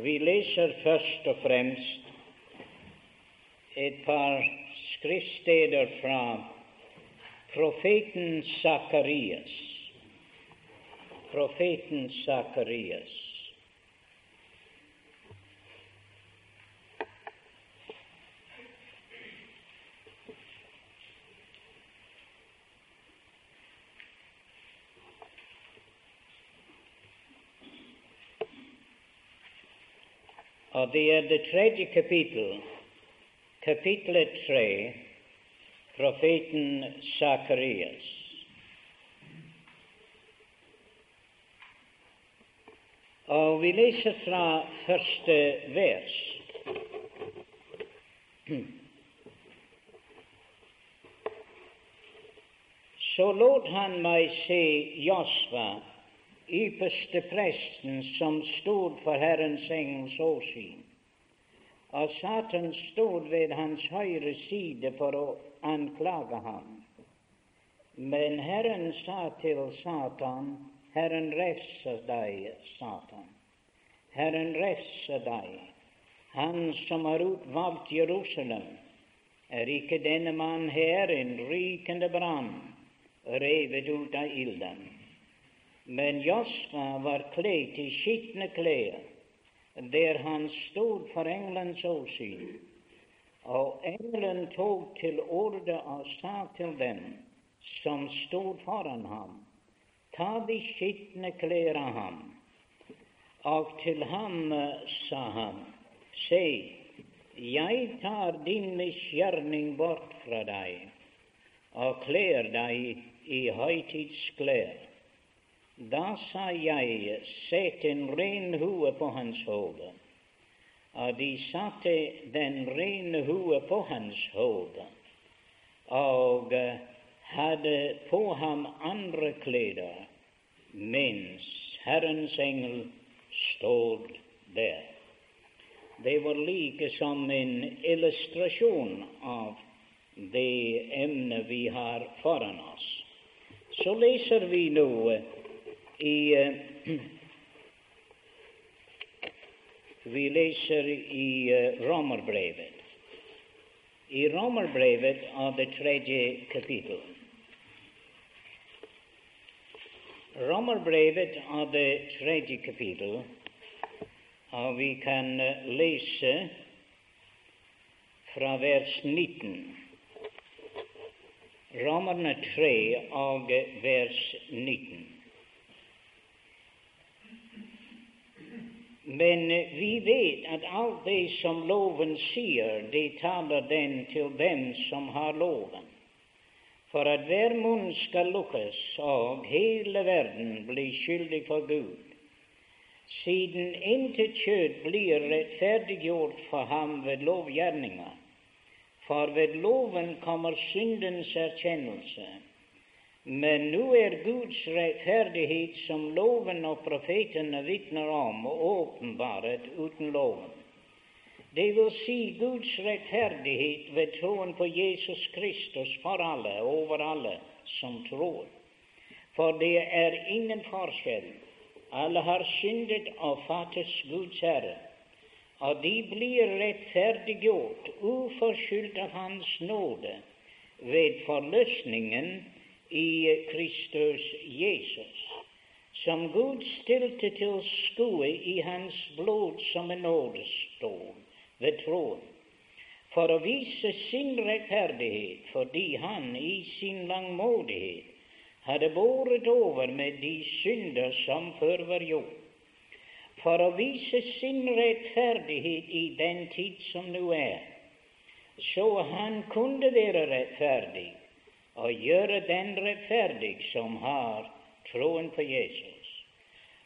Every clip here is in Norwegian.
Vi leser først og fremst et par skriftsteder fra profeten Sakarias. Profeten Sakarias. Og det uh, tredje kapittel, kapittelet tre, profeten Sakarias. Og vi leser fra første uh, vers. Så lot han meg se Josva ypperste presten som stod for Herrens engels åsyn. Og Satan stod ved hans høyre side for å anklage ham. Men Herren sa til Satan, Herren refser deg, Satan. Herren refser deg. Han som har utvalgt Jerusalem, er ikke denne mann her en rykende brann, revet ut av ilden. Men Josfa var kledd i skitne klær, der han stod for engelens åsyn. Og engelen tok til orde og sa til dem som stod foran ham, ta de skitne klær av ham. Og til ham sa han, se, jeg tar din misgjerning bort fra deg og kler deg i høytidsklær. Da sa jeg, sett en ren hue på hans hode. Og de satte den rene hue på hans hode, og hadde på ham andre klær, mens Herrens engel stod der. Det var like som en illustrasjon av det emnet vi har foran oss. Så leser vi nå i Vi leser i Romerbrevet. I Romerbrevet av det tredje kapittel. Romerbrevet av det tredje kapittel, og vi kan eh, lese fra vers 19. Romerne 3 og vers 19. Men vi vet at alt det som loven sier, det taler den til dem som har loven, for at hver munn skal lukkes og hele verden bli skyldig for Gud, siden intet kjøtt blir rettferdiggjort for ham ved lovgjerninger. For ved loven kommer syndens erkjennelse. Men nå er Guds rettferdighet, som loven og profetene vitner om, åpenbaret uten loven. Det vil si Guds rettferdighet ved troen på Jesus Kristus for alle, over alle som tror. For det er ingen forskjell. Alle har syndet og fattes Guds ære, og de blir rettferdiggjort uforskyldt av Hans nåde ved forløsningen i Kristus Jesus, som Gud stilte til skue i Hans blod som en nådestol ved troen, for å vise sin rettferdighet, fordi Han i sin langmodighet hadde båret over med de synder som før var gjort, for å vise sin rettferdighet i den tid som nå er, så han kunne være rettferdig og gjøre den rettferdig som har troen på Jesus.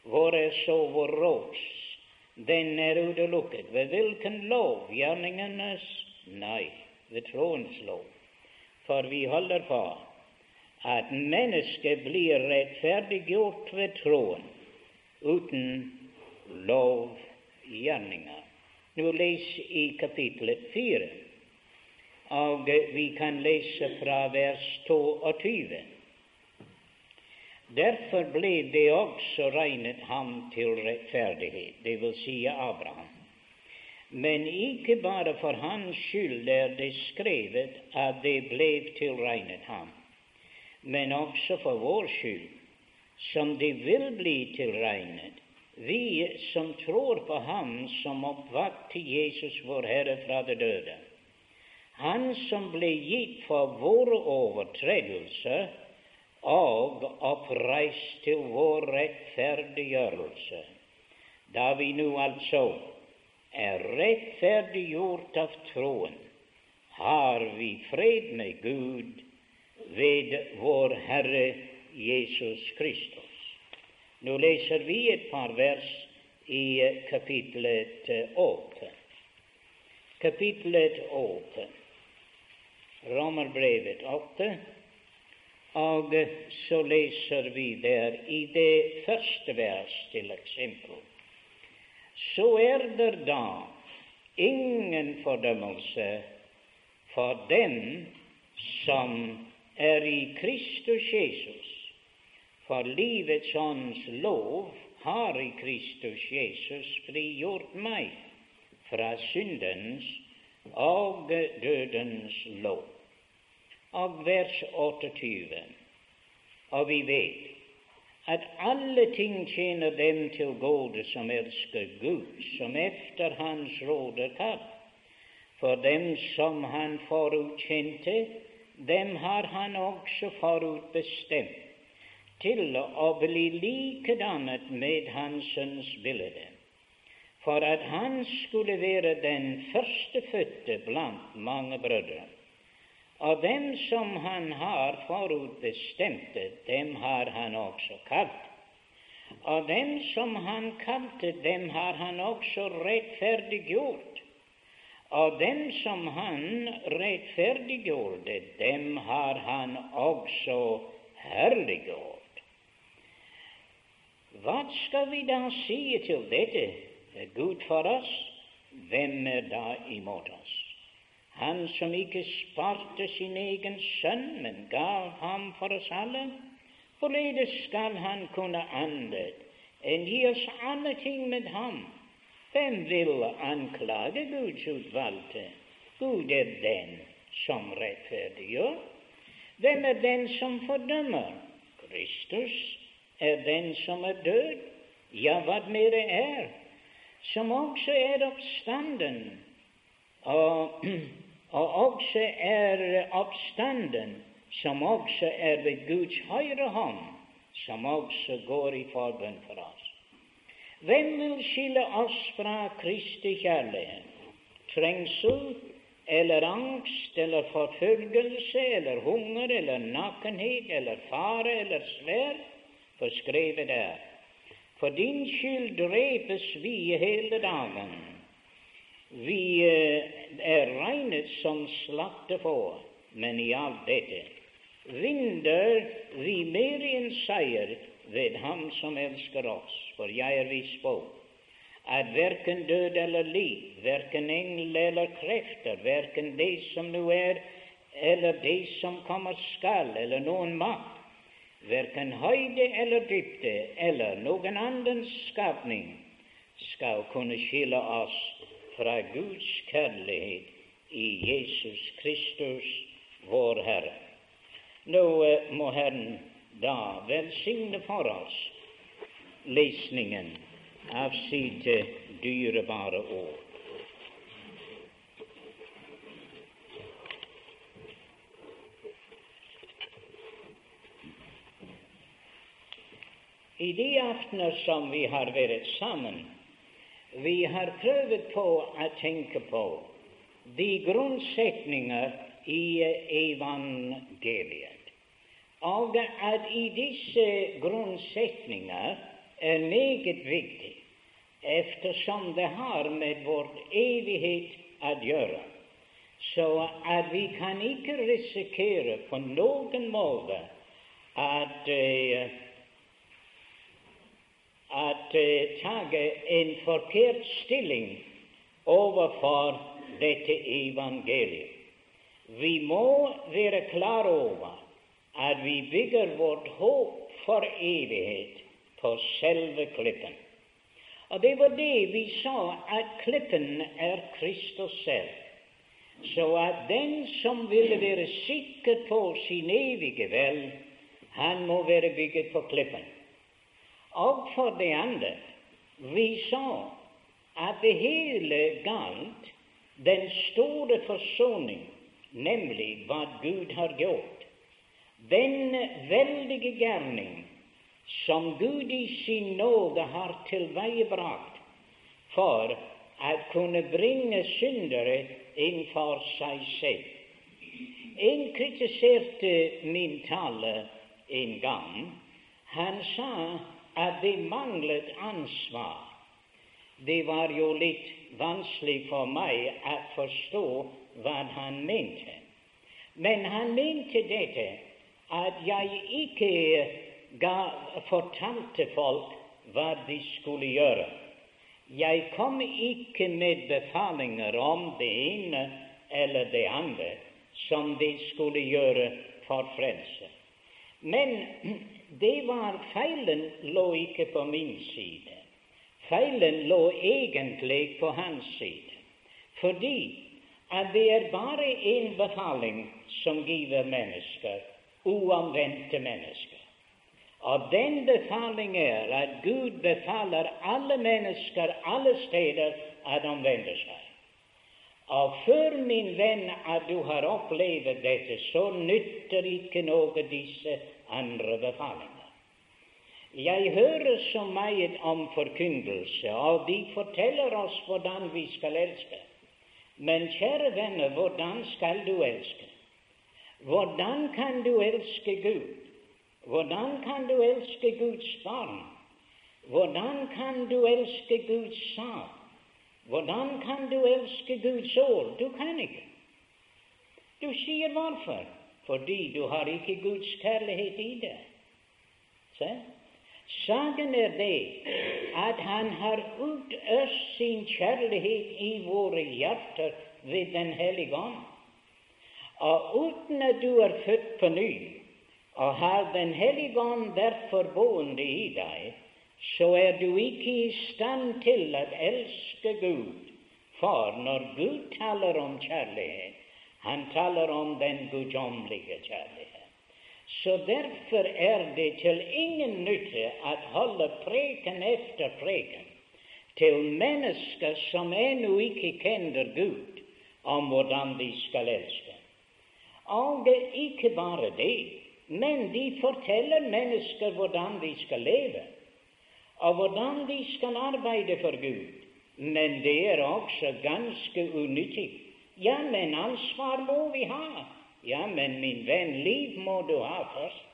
Hvor er så vår rås? Den er utelukket. Ved hvilken lov? Gjerningenes? Nei, ved troens lov. For vi holder på at mennesket blir rettferdiggjort ved troen, uten lovgjerninger. Nå les i kapittelet fire og vi kan lese fra vers 22. Derfor ble det også regnet ham til rettferdighet, det vil si Abraham. Men ikke bare for hans skyld er det skrevet at det ble tilregnet ham, men også for vår skyld, som det vil bli tilregnet, vi som tror på Ham som oppvakte Jesus vår Herre fra det døde, Han som ble gitt for våre overtredelser og oppreist til vår rettferdiggjørelse, da vi nå altså er rettferdiggjort av troen, har vi fred med Gud ved vår Herre Jesus Kristus. Nå leser vi et par vers i kapitlet åtte. Kapitlet åtte, Romerbrevet 8, og så leser vi der i det første vers til eksempel. Så er det da ingen fordømmelse for den som er i Kristus Jesus. For livets ånds lov har i Kristus Jesus frigjort meg fra syndens og dødens lov av vers 28. Og vi vet at alle ting tjener dem til gode som elsker Gud, som efter Hans råd er kalt. For dem som Han forutkjente, dem har Han også forutbestemt til å bli likedannet med Hans sønns bilde, for at han skulle være den førstefødte blant mange brødre. Og dem som han har forutbestemte, dem har han også kalt. Og dem som han kalte, dem har han også rettferdiggjort. Og dem som han rettferdiggjorde, dem har han også herliggjort. Hva skal vi da si til dette? Gud for oss? Hvem er da imot oss? Han som ikke sparte sin egen sønn, men gav ham for oss alle, hvorledes skal han kunne annet enn gi oss alle ting med ham? Hvem vil anklage Guds utvalgte? Gud er den som rettferdiggjør. Hvem er den som fordømmer? Kristus er den som er død, ja, hva mere er, som også er oppstanden. Og og også er oppstanden, som også er ved Guds høyre hånd, som også går i forbønn for oss. Hvem vil skille oss fra Kristi kjærlighet? Trengsel eller angst eller forfølgelse eller hunger eller nakenhet eller fare eller sverd? For skrevet er For din skyld drepes vi hele dagen. Vi eh, er regnet som slaktefår, men i alt dette vinner vi mer enn seier ved Ham som elsker oss. For jeg er viss på at verken død eller liv, verken engel eller krefter, verken det som nå er, eller det som kommer skal, eller noen makt, verken høyde eller dybde eller noen annen skapning, skal kunne skille oss fra Guds kjærlighet i Jesus Kristus, vår Herre. Nå eh, må Herren da velsigne for oss lesningen av sitt dyrebare ord. I de aftener som vi har vært sammen, vi har prøvd på å tenke på de grunnsetninger i evangeliet, og at i disse grunnsetninger er meget viktig, eftersom det har med vår evighet å gjøre. Så at vi kan ikke risikere på noen måte at uh, at uh, tage en forkert stilling overfor dette evangeliet. Vi må være klar over at vi bygger vårt håp for evighet på selve klippen. Og det var det vi sa, at klippen er Kristus selv. Så at den som ville være sikker på sin evige vel, han må være bygget på klippen. Og for det andre, vi sa at det hele galt den store forsoning, nemlig hva Gud har gjort. Den veldige gjerning som Gud i sin nåde har tilveiebrakt for å kunne bringe syndere innenfor seg selv. En kritiserte min tale en gang. Han sa at de manglet ansvar. Det var jo litt vanskelig for meg å forstå hva han mente. Men han mente dette at jeg ikke ga, fortalte folk hva de skulle gjøre. Jeg kom ikke med befalinger om det ene eller det andre som de skulle gjøre for frelse. Men det var feilen lå ikke på min side. Feilen lå egentlig på hans side, fordi at det er bare én befaling som giver mennesker, uomvendte mennesker. Og den befaling er at Gud befaler alle mennesker alle steder at omvende seg. Og før, min venn, at du har opplevd dette, så nytter ikke noe disse andre befalinger. Jeg hører så meget om forkynnelse, og de forteller oss hvordan vi skal elske. Men kjære venner, hvordan skal du elske? Hvordan kan du elske Gud? Hvordan kan du elske Guds barn? Hvordan kan du elske Guds sak? Hvordan kan du elske Guds ord? Du kan ikke. Du sier hvorfor? Fordi du har ikke Guds kjærlighet i deg. Se? Saken er det at Han har utøst sin kjærlighet i våre hjerter ved Den hellige ånd. Og uten at du er født på ny og har Den hellige ånd derfor boende i deg, så er du ikke i stand til å elske Gud. For når Gud taler om kjærlighet, han taler om den guddommelige kjærlighet. Så derfor er det til ingen nytte å holde preken efter preken til mennesker som ennå ikke kjenner Gud, om hvordan de skal elske. Og ikke bare det, men de forteller mennesker hvordan de skal leve, og hvordan de skal arbeide for Gud. Men det er også ganske unyttig. Ja, men ansvar må vi ha. Ja, men min venn, liv må du ha først.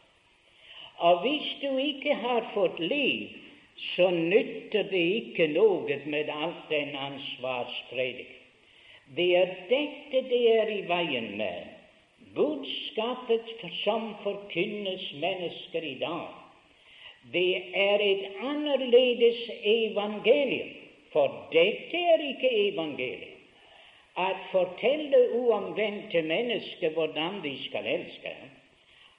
Og hvis du ikke har fått liv, så nytter det ikke noe med alt den ansvarspredik. Det er dette det er i veien med. Budskapet som forkynnes mennesker i dag, det er et annerledes evangelium, for dette er ikke evangelium at fortelle uomvendte mennesker hvordan de skal elske,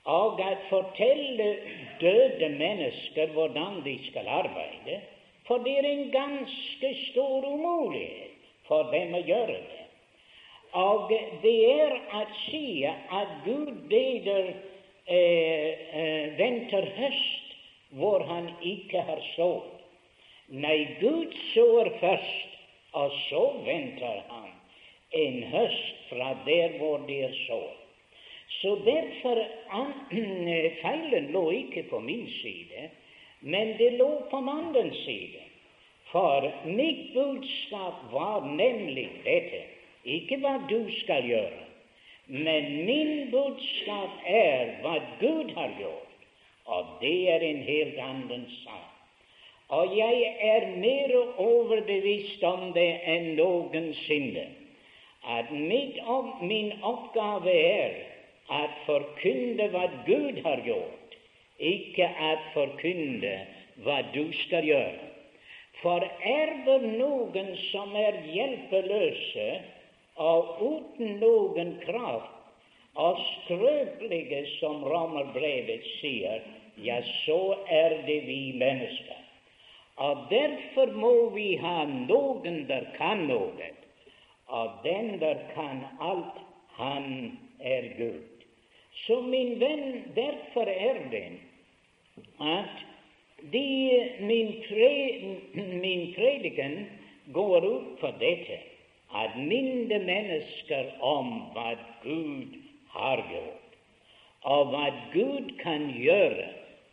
og at fortelle døde mennesker hvordan de skal arbeide, for det er en ganske stor umulighet for dem å gjøre det. Og det er å si at Gud beder eh, eh, venter høst hvor han ikke har sådd. Nei, Gud sår først, og så venter han en høst fra der hvor det er sår. Så derfor Feilen lå ikke på min side, men det lå på mannens side. For mitt budskap var nemlig dette, ikke hva du skal gjøre, men min budskap er hva Gud har gjort, og det er en helt annen sak. Og jeg er mer overbevist om det enn noensinne at min oppgave er å forkynne hva Gud har gjort, ikke å forkynne hva du skal gjøre. For er det noen som er hjelpeløse og uten noen kraft og skrøpelige, som Romerbrevet sier, ja, så er det vi mennesker. Og derfor må vi ha noen der kan noe, og den der kan alt, han er Gud. Så min venn, derfor er det at de, min, pre, min prediken går ut på dette at minne mennesker om hva Gud har gjort, og hva Gud kan gjøre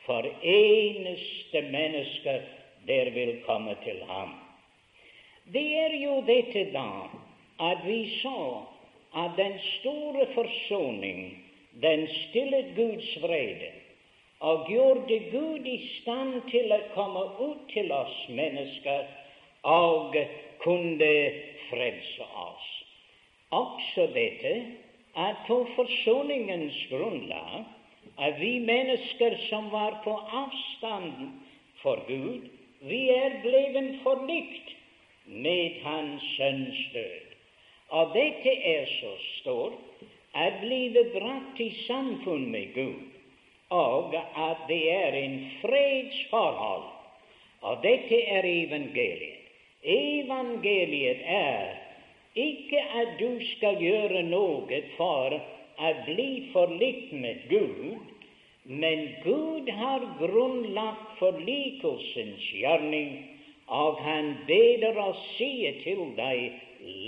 for eneste mennesker der vil komme til ham. Det er jo dette da at vi så at den store forsoning, den stillet Guds vrede og gjorde Gud i stand til å komme ut til oss mennesker og kunne frelse oss. Også dette at på forsoningens grunnlag at vi mennesker som var på avstand for Gud, vi er blevet forlikt med Hans Sønns død. Og dette er så stort at blive brakt i samfunn med Gud, og at det er en fredsforhold. Og dette er evangeliet. Evangeliet er ikke at du skal gjøre noe for å bli forlikt med Gud, men Gud har grunnlagt forlikelsens gjerning, og Han beder oss si til deg,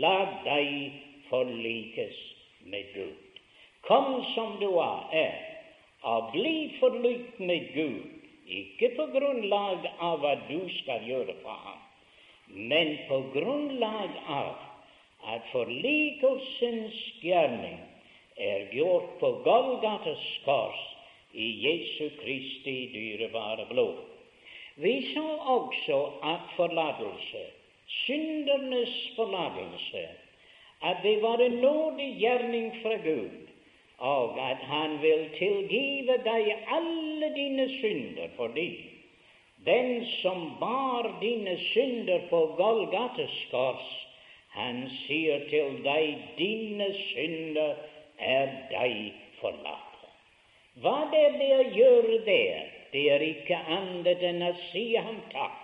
la deg forlikes med Gud. Kom som du er, og bli forlikt med Gud, ikke på grunnlag av hva du skal gjøre for ham, men på grunnlag av at forlikelsens gjerning er gjort på Golgates kors i Jesu Kristi dyrebare blod. Vi så også at forlatelse, syndernes forlatelse, at det var en nådig gjerning fra Gud, og at Han vil tilgive deg alle dine synder fordi den som bar dine synder på Golgates kors, han sier til deg, dine synder er deg forlatt. Hva det er det å gjøre der? Det er ikke annet enn å si ham takk.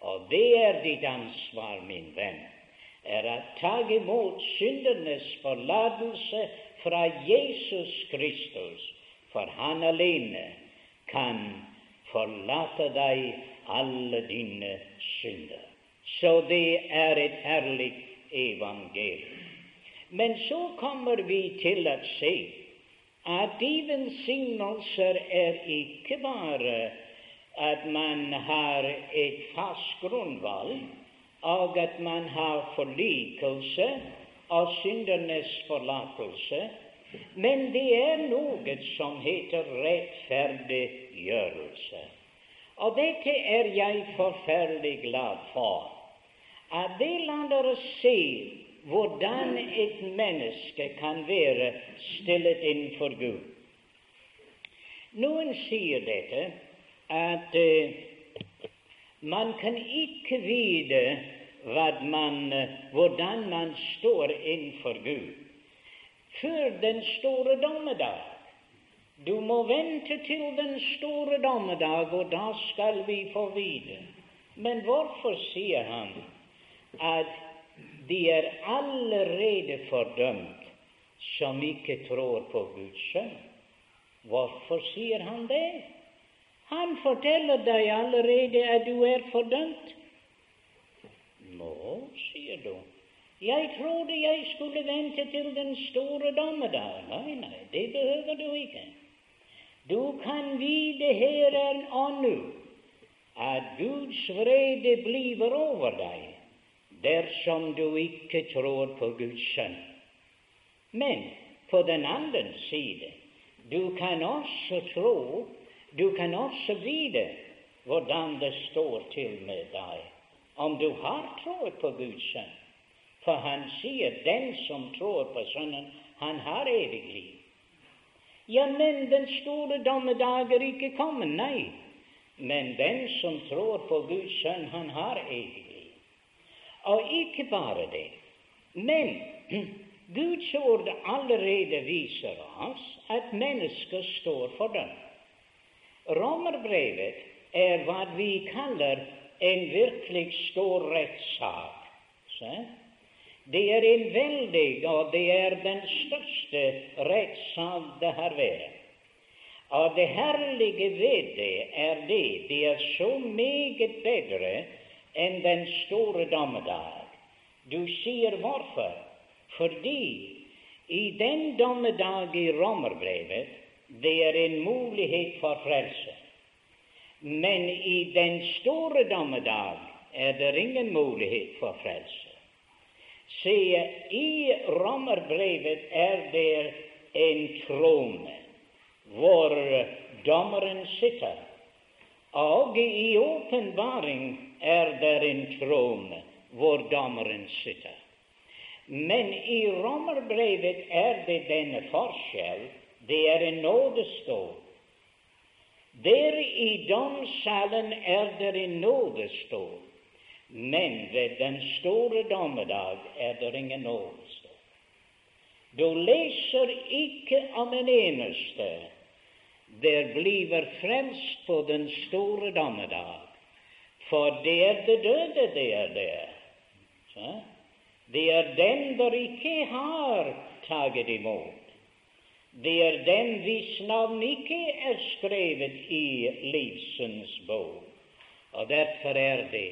Og det er ditt ansvar, min venn, er å ta imot syndernes forlatelse fra Jesus Kristus, for han alene kan forlate deg alle dine synder. Så det er et herlig evangelium. Men så kommer vi til å se at de velsignelser er ikke bare at man har et fast grunnvalg, og at man har forlikelse og syndernes forlatelse, men det er noe som heter rettferdiggjørelse. Og dette er jeg forferdelig glad for. At det lar oss se hvordan et menneske kan være stillet innenfor Gud. Noen sier dette at uh, man kan ikke vite man, uh, hvordan man står innenfor Gud før den store dommedag. Du må vente til den store dommedag, og da skal vi få vite. Men hvorfor sier han at de er allerede fordømt som ikke tror på Guds sønn? Hvorfor sier han det? Han forteller deg allerede at du er fordømt. Nå, sier du. Jeg trodde jeg skulle vente til den store dommedag. Nei, nei, det behøver du ikke. Du kan vite her og nå at Guds vrede blir over deg dersom du ikke tror på Guds sønn. Men på den andre side, du kan også tro, du kan også vite hvordan det står til med deg, om du har trodd på Guds sønn. For han sier 'den som tror på Sønnen, han har evig liv'. Ja, men den store dommedag er ikke kommet, nei. Men den som tror på Guds sønn, han har evig liv. Og ikke bare det, men Guds ord allerede viser oss at mennesker står for dem. Romerbrevet er hva vi kaller en virkelig stor rettssak. Det er en veldig, og det er den største rettssak det har vært. Og det herlige ved det er det det er så meget bedre enn den store dommedag. Du sier hvorfor? Fordi i den dommedag i Romerbrevet det er en mulighet for frelse. Men i den store dommedag er det ingen mulighet for frelse. Se, i Romerbrevet er det en trone hvor dommeren sitter, og i åpenbaring er det en trone hvor dommeren sitter. Men i Romerbrevet er det denne forskjell. Det er en nådestol. Der i domssalen er det en nådestol. Men ved den store dommedag er det ingen nådestol. Du leser ikke om en eneste der bliver fremst på den store dommedag, for det er det døde det er der. Det er den der ikke har taget imot. Det er dem hvis navn ikke er skrevet i livsens bok. Og derfor er det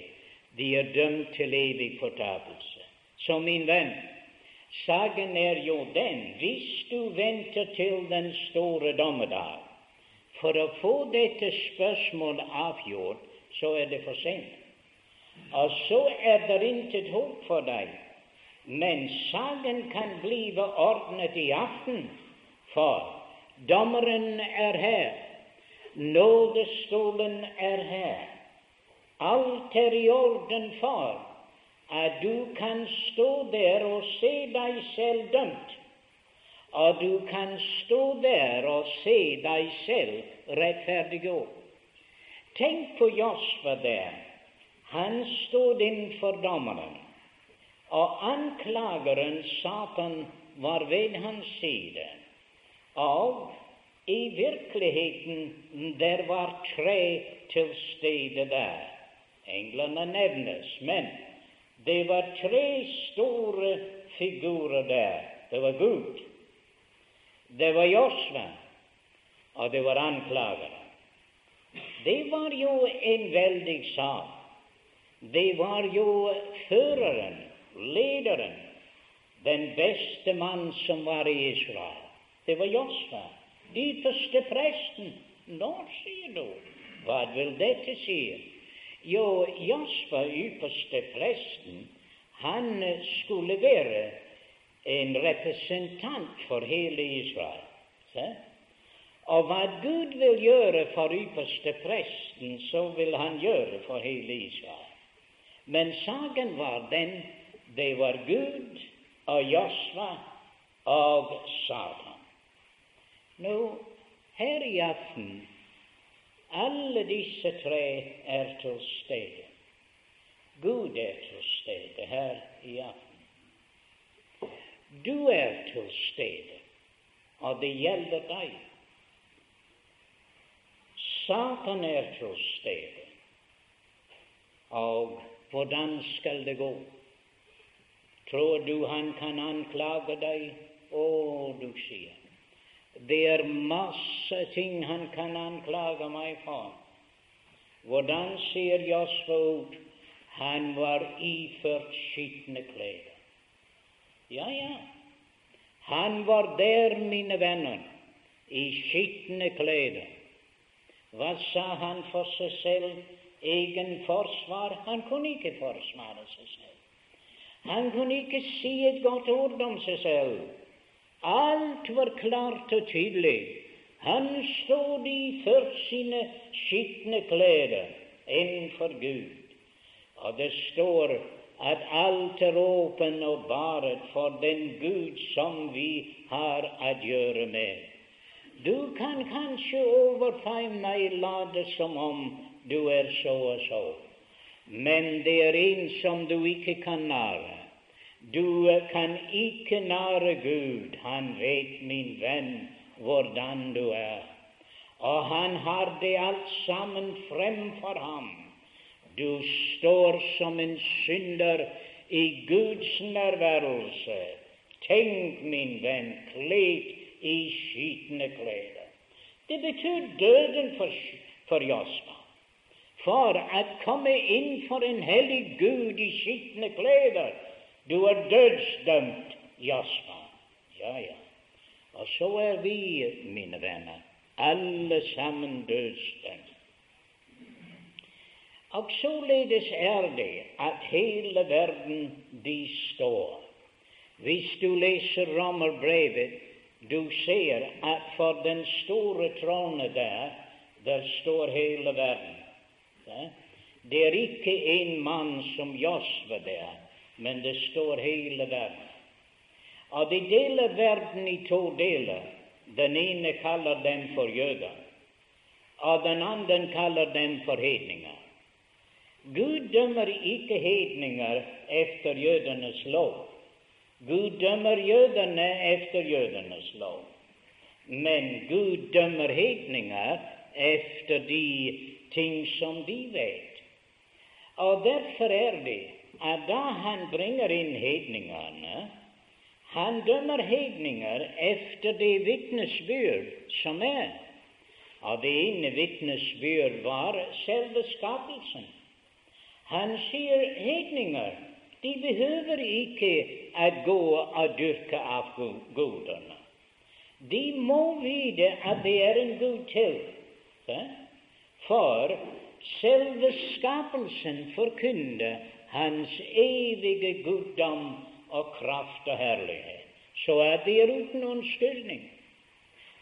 de er dømt til evig fortapelse. Så min venn, saken er jo den hvis du venter til den store dommedag for å få dette spørsmålet avgjort, så er det for sent. Og så er det intet håp for deg. Men saken kan blive ordnet i aften, for dommeren er her, nådestolen er her. Alt er i orden for at du kan stå der og se deg selv dømt, og du kan stå der og se deg selv rettferdiggjort. Tenk på Josfa der. Han stod innenfor dommeren, og anklageren, Satan, var ved hans side. Og i virkeligheten der var tre til stede der. Englene nevnes, men det var tre store figurer der. Det var Gud, det var Josva, og det var anklagere. Det var jo en veldig sak. Det var jo føreren, lederen, den beste mann som var i Israel. Det var Josfa, ytterste presten. Nå, sier du, hva vil dette si? Jo, Josfa, ypperste presten, han skulle være en representant for hele Israel. Se? Og hva Gud vil gjøre for ypperste presten, så vil han gjøre for hele Israel. Men saken var den det var Gud og Josva og Satan. Nå, her i aften alle disse tre er til stede. Gud er til stede her i aften. Du er til stede, og det gjelder deg. Satan er til stede. Og hvordan skal det gå? Tror du han kan anklage deg? Å, du sier det er masse ting han kan anklage meg for. Hvordan sier Josfa ut? Han var iført skitne klær. Ja, ja. Han var der, mine venner, i skitne klær. Hva sa han for seg selv? Egen forsvar? Han kunne ikke forsvare seg selv. Han kunne ikke si et godt ord om seg selv. Alt var klart og tydelig. Han stod i iført sine skitne klær innenfor Gud. Og det står at alt er åpen og baret for den Gud som vi har å gjøre med. Du kan kanskje overfor meg late som om du er så og så, men det er en som du ikke kan narre. Du kan ikke nære Gud. Han vet, min venn, hvordan du er. og han har det alt sammen fremfor ham. Du står som en synder i Guds nærværelse. Tenk, min venn, kledd i skitne klær. Det betyr døden for, for Josma. For å komme inn for en hellig Gud i skitne klær, du er dødsdømt, Jasper. Ja, ja. Og så er vi, mine venner, alle sammen dødsdømt. Og således er det at hele verden de står. Hvis du leser Romerbrevet, du ser at for den store trone der, der står hele verden. Det er ikke en mann som Josve der, men det står hele verden. Og de deler verden i to deler. Den ene kaller dem for jøder, og den andre kaller dem for hedninger. Gud dømmer ikke hedninger efter jødenes lov. Gud dømmer jødene efter jødenes lov. Men Gud dømmer hedninger efter de ting som de vet. Og derfor er det at da han bringer inn hedningene, han dømmer hedninger efter det vitnesbyrd som er. Og det ene vitnesbyrd var selve skapelsen. Han sier hedninger de behøver ikke å gå og dyrke av gudene. De må vite at det er en Gud til. For selve skapelsen forkynner Hans evige guddom og kraft og herlighet. Så er det uten unnskyldning.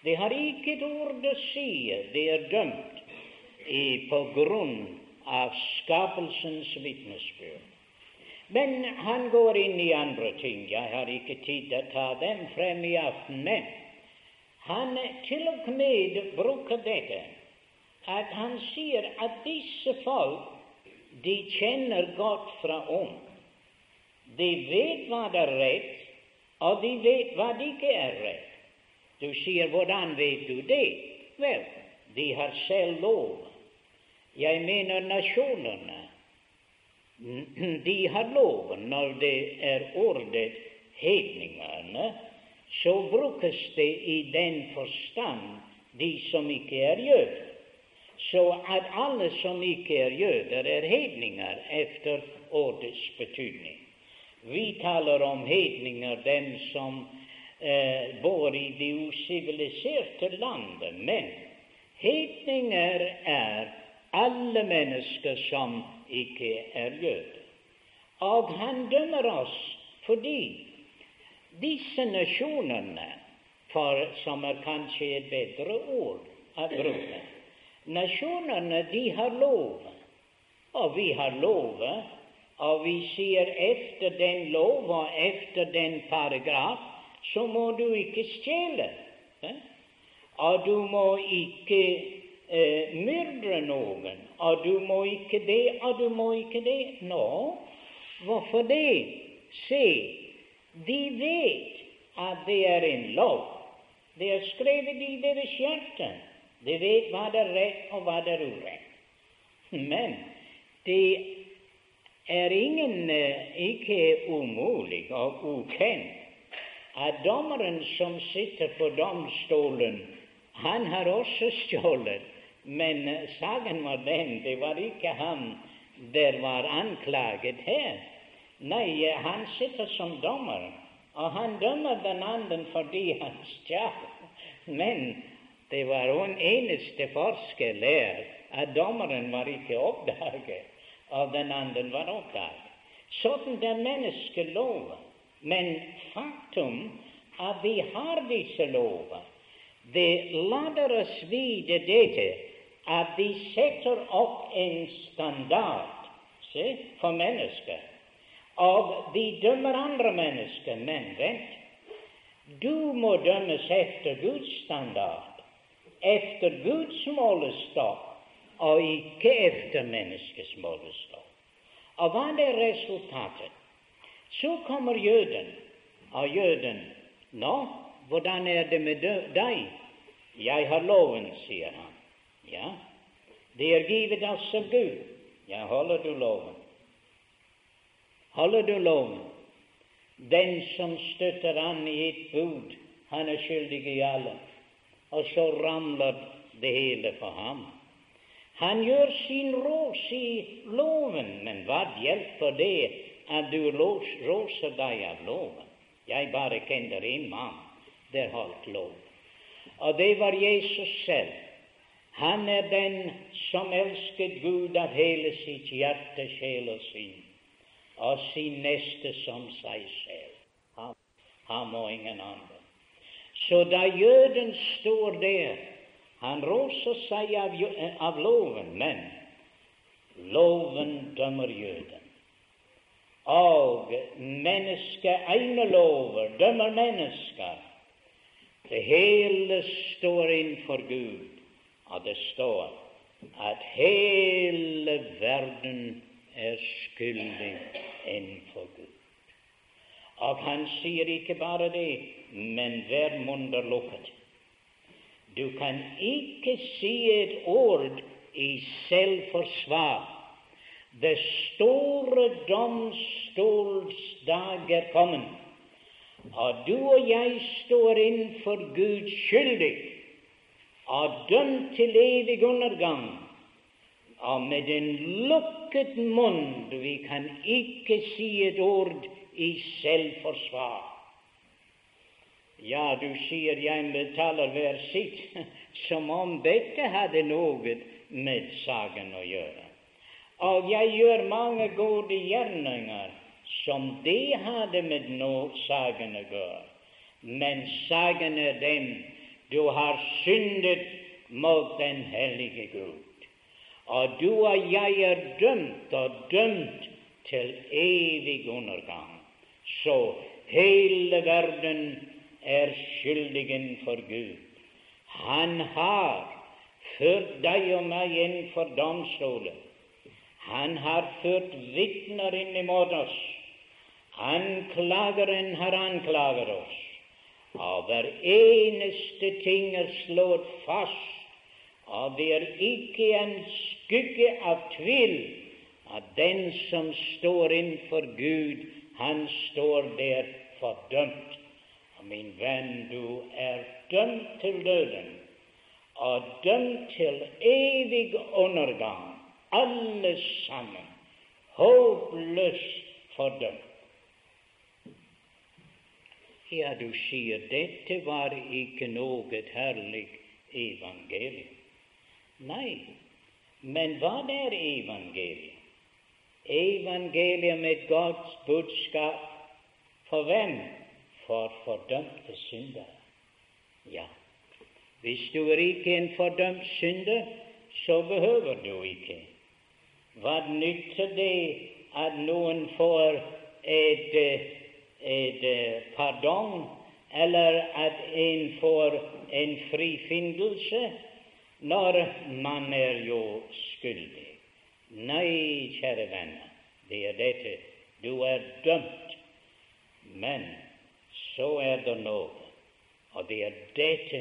Det har ikke et ord å si. Det er dømt på grunn av skapelsens vitnesbyrd. Men han går inn i andre ting. Jeg har ikke tid til å ta dem frem i aften. Men han til og med bruker dette at han sier at disse folk de kjenner godt fra om. De vet hva det er rett, og de vet hva det ikke er rett. Du sier 'hvordan vet du det'? Vel, de har selv lov. Jeg mener nasjonene. De har loven når det er ordet hedningene, så brukes det i den forstand de som ikke er jøder så at alle som ikke er jøder, er hedninger efter ordets betydning. Vi taler om hedninger, dem som eh, bor i det usiviliserte landet. Men hedninger er alle mennesker som ikke er jøder. Og han dømmer oss fordi disse nasjonene, for, som er kanskje et bedre ord å bruke Nasjonene, de har lov, og vi har lov, og vi sier efter den lov og efter den paragraf, så må du ikke stjele. Og du må ikke eh, myrde noen, og du må ikke det, og du må ikke det. Nå, hvorfor det? Se, de vet at det er en lov. Det er skrevet i deres hjerte. De vet hva det er rett, og hva det er urett. Men det er ingen, eh, ikke umulig og ukjent at dommeren som sitter på domstolen, han har også stjålet. Men eh, saken var den, det var ikke han der var anklaget her. Nei, eh, han sitter som dommer, og han dømmer den andre fordi han stjal. Men det var en eneste forskjell der at dommeren var ikke oppdaget, og den andre var oppdaget. Sånn er menneskelover. Men faktum at vi har disse lover, det lader oss vite dette at de setter opp en standard se, for mennesker. Og de dømmer andre mennesker. Men vent, du må dømmes etter Guds standard efter Guds målestokk og ikke efter menneskets målestokk. Og hva er resultatet? Så kommer jøden, og jøden Nå, hvordan er det med deg? Jeg har loven, sier han. Ja, det er givet oss av Gud. Ja, holder du loven? Holder du loven? Den som støtter an i et bud, han er skyldig i alle. Og så ramler det hele for ham. Han gjør sin rås i loven, men hva hjelper det at du råser deg av loven? Jeg bare kjenner en mann der holdt lov, og det var Jesus selv. Han er den som elsket Gud av hele sitt hjerte, sjel og sinn, og sin neste som seg selv. Han, han og ingen andre. Så da jøden står der, han roser seg av, av loven, men loven dømmer jøden. Og mennesket egne lover dømmer mennesker. Det hele står innenfor Gud, og det står at hele verden er skyldig innenfor Gud. Og han sier ikke bare det, men hver munn er lukket. Du kan ikke si et ord i selvforsvar. Det store domstolsdag er kommet og du og jeg står innenfor Gud skyldig og dømt til evig undergang. Og med en lukket munn vi kan ikke si et ord i selvforsvar. Ja, du sier jeg betaler hver sitt, som om dette hadde noe med saken å gjøre. Og jeg gjør mange gode gjerninger som de hadde med no saken å gjøre. Men saken er den du har syndet mot den hellige Gud. Og du og jeg er dømt, og dømt til evig undergang. Så hele verden er skyldig for Gud. Han har ført deg og meg inn for domstolen. Han har ført vitner inn imot oss. Anklageren har anklaget oss, og hver eneste ting er slått fast, og det er ikke en skygge av tvil at den som står innenfor Gud, han står der fordømt. Min venn, du er dømt til døden, og dømt til evig undergang, alle sammen, håpløst fordømt. Ja, du sier dette var ikke noe herlig evangelium. Nei, men hva er evangeliet? Evangeliet med Guds budskap for hvem? For fordømte syndere. Ja, hvis du er ikke en fordømt synder, så behøver du ikke. Hva nytter det at noen får et et pardon, eller at en får en frifinnelse når man er jo skyldig. Nei, kjære venner, det er dette. Du er dømt, men så er det nå, og det er dette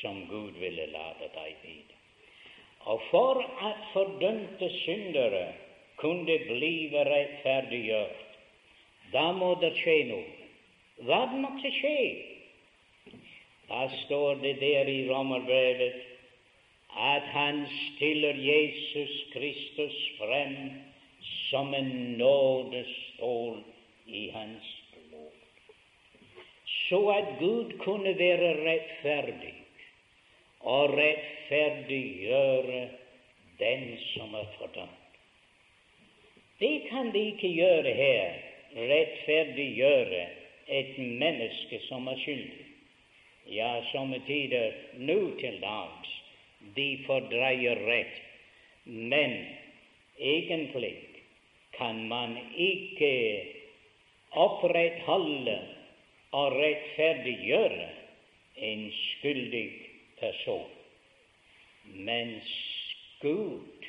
som Gud ville lade deg vite. Og for at fordømte syndere kunne blive rettferdiggjort, da må det skje noe. Hva måtte skje? Da står det der i Romerbrevet at han stiller Jesus Kristus frem som en nådestål i hans så at Gud kunne være rettferdig og rettferdiggjøre den som er fordømt. Det kan de ikke gjøre her rettferdiggjøre et menneske som er skyldig. Ja, somme tider nå til dags de fordreier rett, men egentlig kan man ikke opprettholde og rettferdiggjøre en skyldig person. Mens Gud,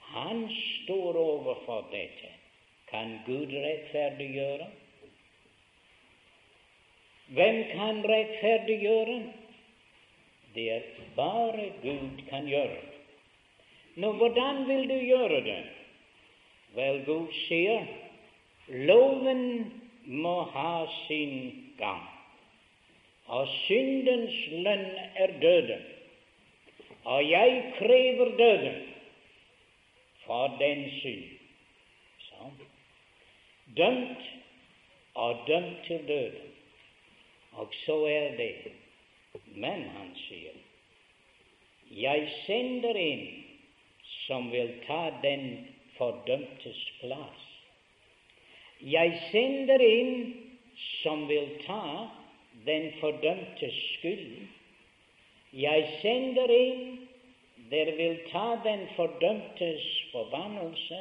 han står overfor dette. Kan Gud rettferdiggjøre? Hvem kan rettferdiggjøre? Det er bare Gud kan gjøre. Nå, hvordan vil du gjøre det? Vel, Gud sier loven må ha sin gang, og syndens lønn er døden, og jeg krever døden for den synd. Så. Dømt og dømt til døden. Og så er det. Men han sier, jeg sender en som vil ta den fordømtes plass. Jeg sender en som vil ta den fordømtes skyld. Jeg sender en der vil ta den fordømtes forbannelse.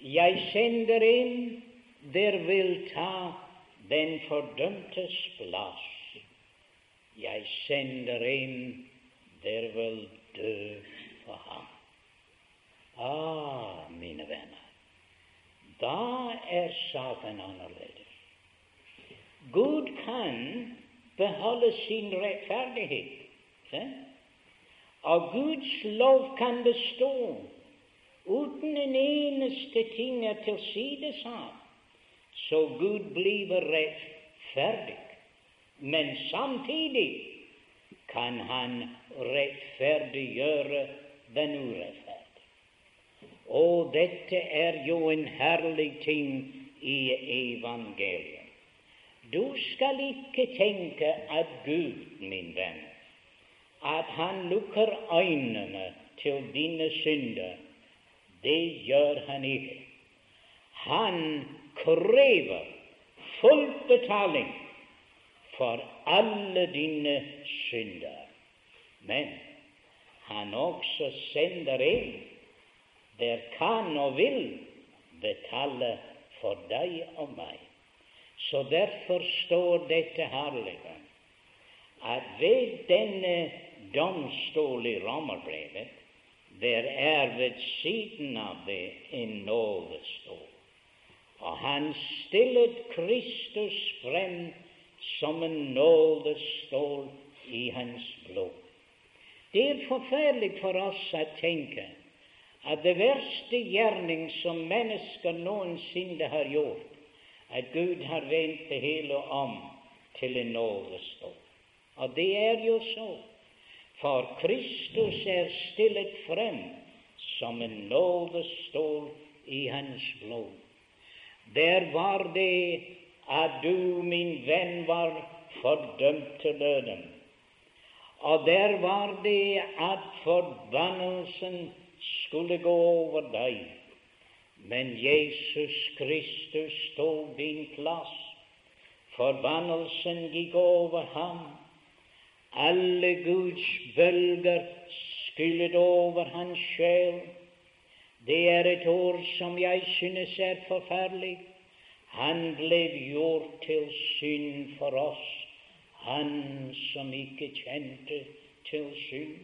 Jeg sender en der vil ta den fordømtes plass. Jeg sender en der vil dø for ham. Ah, mine venner, da er saken annerledes. Gud kan beholde sin rettferdighet, se? og Guds lov kan bestå uten en eneste ting er tilsidesatt så Gud blir rettferdig. Men samtidig kan Han rettferdiggjøre den urettferdige. Og dette er jo en herlig ting i evangeliet. Du skal ikke tenke at Gud, min venn, at Han lukker øynene til dine synder. Det gjør Han ikke. Han krever full betaling for alle dine synder. Men han også sender en der kan og vil betale for deg og meg. Så derfor står dette herlige at ved denne domstol i Romerbrevet, der er ved siden av det en nådestol. Og han stillet Kristus frem som en nådestål i hans blod. Det er forferdelig for oss å tenke at det verste gjerning som mennesker noensinne har gjort, at Gud har vendt det hele om til en nådestål. Og det er jo så, for Kristus er stillet frem som en nådestål i hans blod. Der var det at du, min venn, var fordømt til døden. Og der var det at forbannelsen skulle gå over deg. Men Jesus Kristus tok din plass. Forbannelsen gikk over ham. Alle Guds bølger skyllet over hans sjel. Det er et ord som jeg synes er forferdelig. Han ble gjort til synd for oss, han som ikke kjente til synd.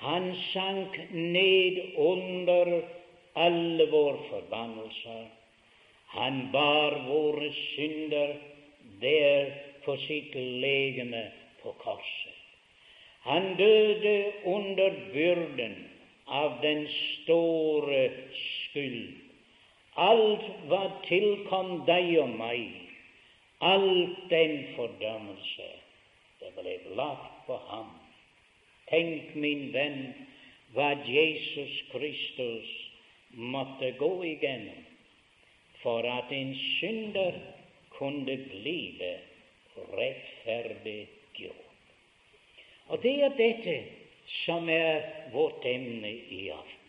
Han sank ned under alle våre forbannelser. Han bar våre synder der for sitt legeme på korset. Han døde under byrden av den store skyld. Alt hva tilkom deg og meg, alt den fordømmelse, det ble lagt på ham. Tenk, min venn, hva Jesus Kristus måtte gå igjennom for at en synder kunne blive rettferdiggjort. Og det er dette som er vårt emne i aften.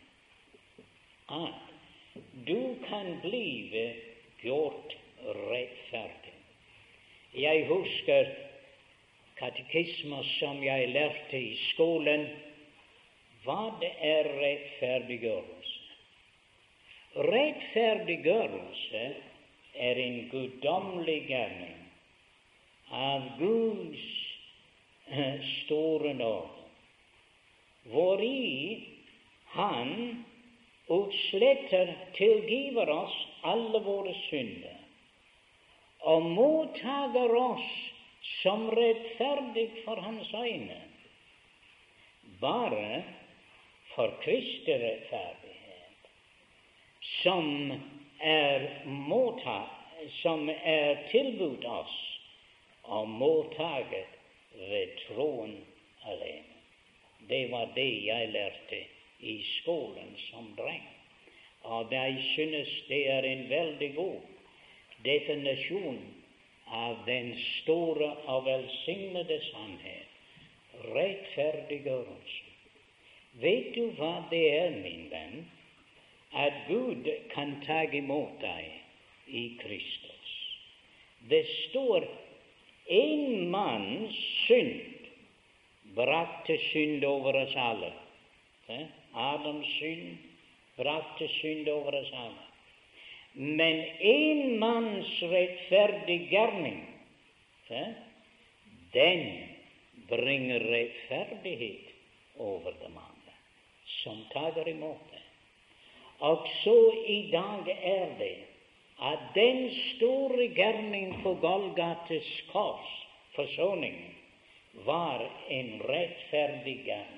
At du kan blive gjort rettferdig. Jeg husker katekismer som jeg lærte i skolen. Hva det er rettferdiggjørelse? Rettferdiggjørelse er en guddommelig gjerning av Guds store nåde hvori Han utsletter, tilgiver oss alle våre synder og mottager oss som rettferdig for Hans øyne. bare for Kristi rettferdighet, som er motta, som er tilbudt oss og mottaget ved troen alene. Det var det jeg lærte i skolen som dreng. Og jeg synes det er en veldig god definisjon av den store og velsignede sannhet, rettferdiggjørelse. Vet du hva det er, min venn? At Gud kan ta imot deg i Kristus. Det står en manns synd brakte synd over oss alle. Adams synd brakte synd over oss alle. Men en manns rettferdig gjerning, den bringer rettferdighet over dem andre som tar imot det. Og så i dag er det at den store gjerning på Golgates kors, forsoningen, var en rettferdig gjerning.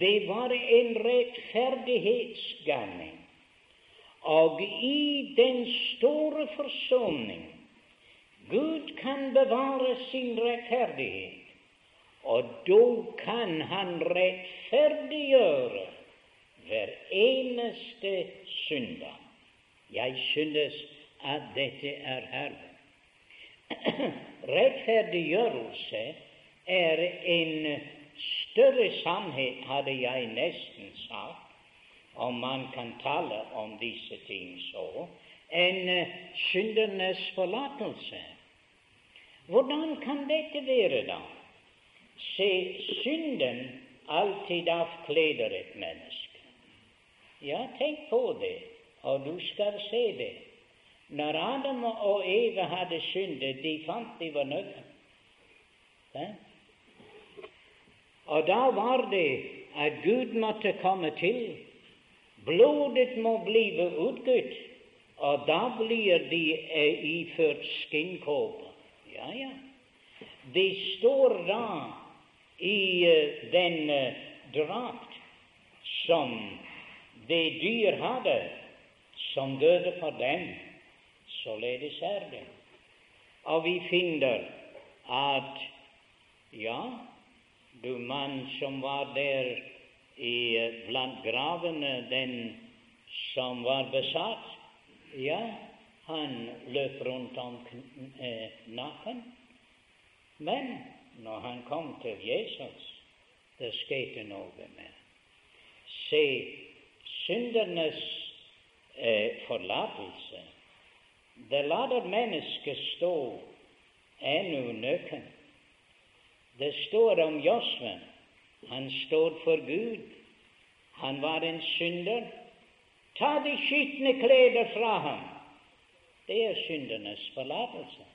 Det var en rettferdighetsgjerning. Og i den store forsoning Gud kan bevare sin rettferdighet, og da kan Han rettferdiggjøre hver eneste søndag. Jeg synes at dette er herlig. Rettferdiggjørelse er en større sannhet, hadde jeg nesten sagt, om man kan tale om disse ting så, enn syndernes forlatelse. Hvordan kan dette være, da? Se, synden alltid avkleder et menneske. Ja, tenk på det. Og du skal se det. Når Adam og Eva hadde syndet, de fant de var nødde. Og da var det at Gud måtte komme til. Blodet må blive utgitt, og da blir de eh, iført skinnkåper. Ja, ja. De står da i uh, den uh, drakt som det dyr hadde som døde for dem. Således er det. Og vi finner at ja, du mann som var der i, blant gravene, den som var besatt, ja, han løp rundt om eh, naken. Men når han kom til Jesus, det skjedde noe med Se, syndernes eh, forlatelse. Det lader mennesket stå ennå nøkken. Det står om Josven. Han står for Gud. Han var en synder. Ta de skitne klær fra ham. Det er syndernes forlatelse.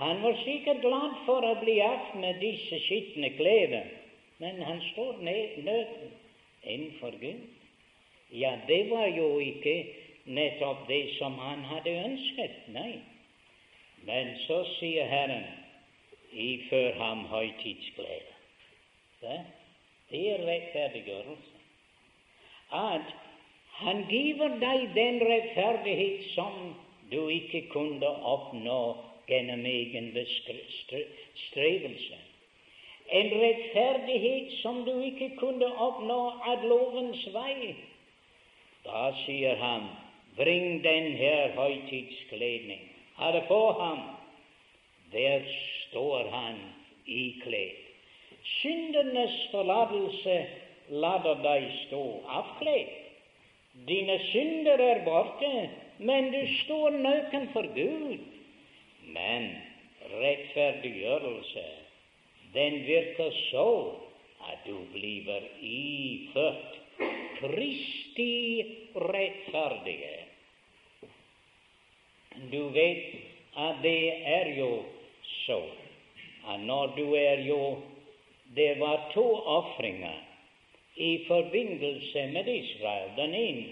Han var sikkert glad for å bli av med disse skitne klær, men han står nøken innenfor Gud. Ja, det var jo ikke nettopp det som han hadde ønsket. Nei. Men så sier Herren, ifør ham høytidsglede. Det er rettferdiggjørelse. At han giver deg den rettferdighet som du ikke kunne oppnå gjennom egen bestrevelse. En rettferdighet som du ikke kunne oppnå av lovens vei. Da sier han, bring den her høytidskledning. Ha det på ham. Der står han ikledd. Syndenes forlatelse lader deg stå avkledd. Dine synder er borte, men du står nøken for Gud. Men rettferdiggjørelse, den virker så at du blir iført Kristi rettferdige. Du vet at det er jo så at når du er jo Det var to ofringer i forbindelse med Israel. Den ene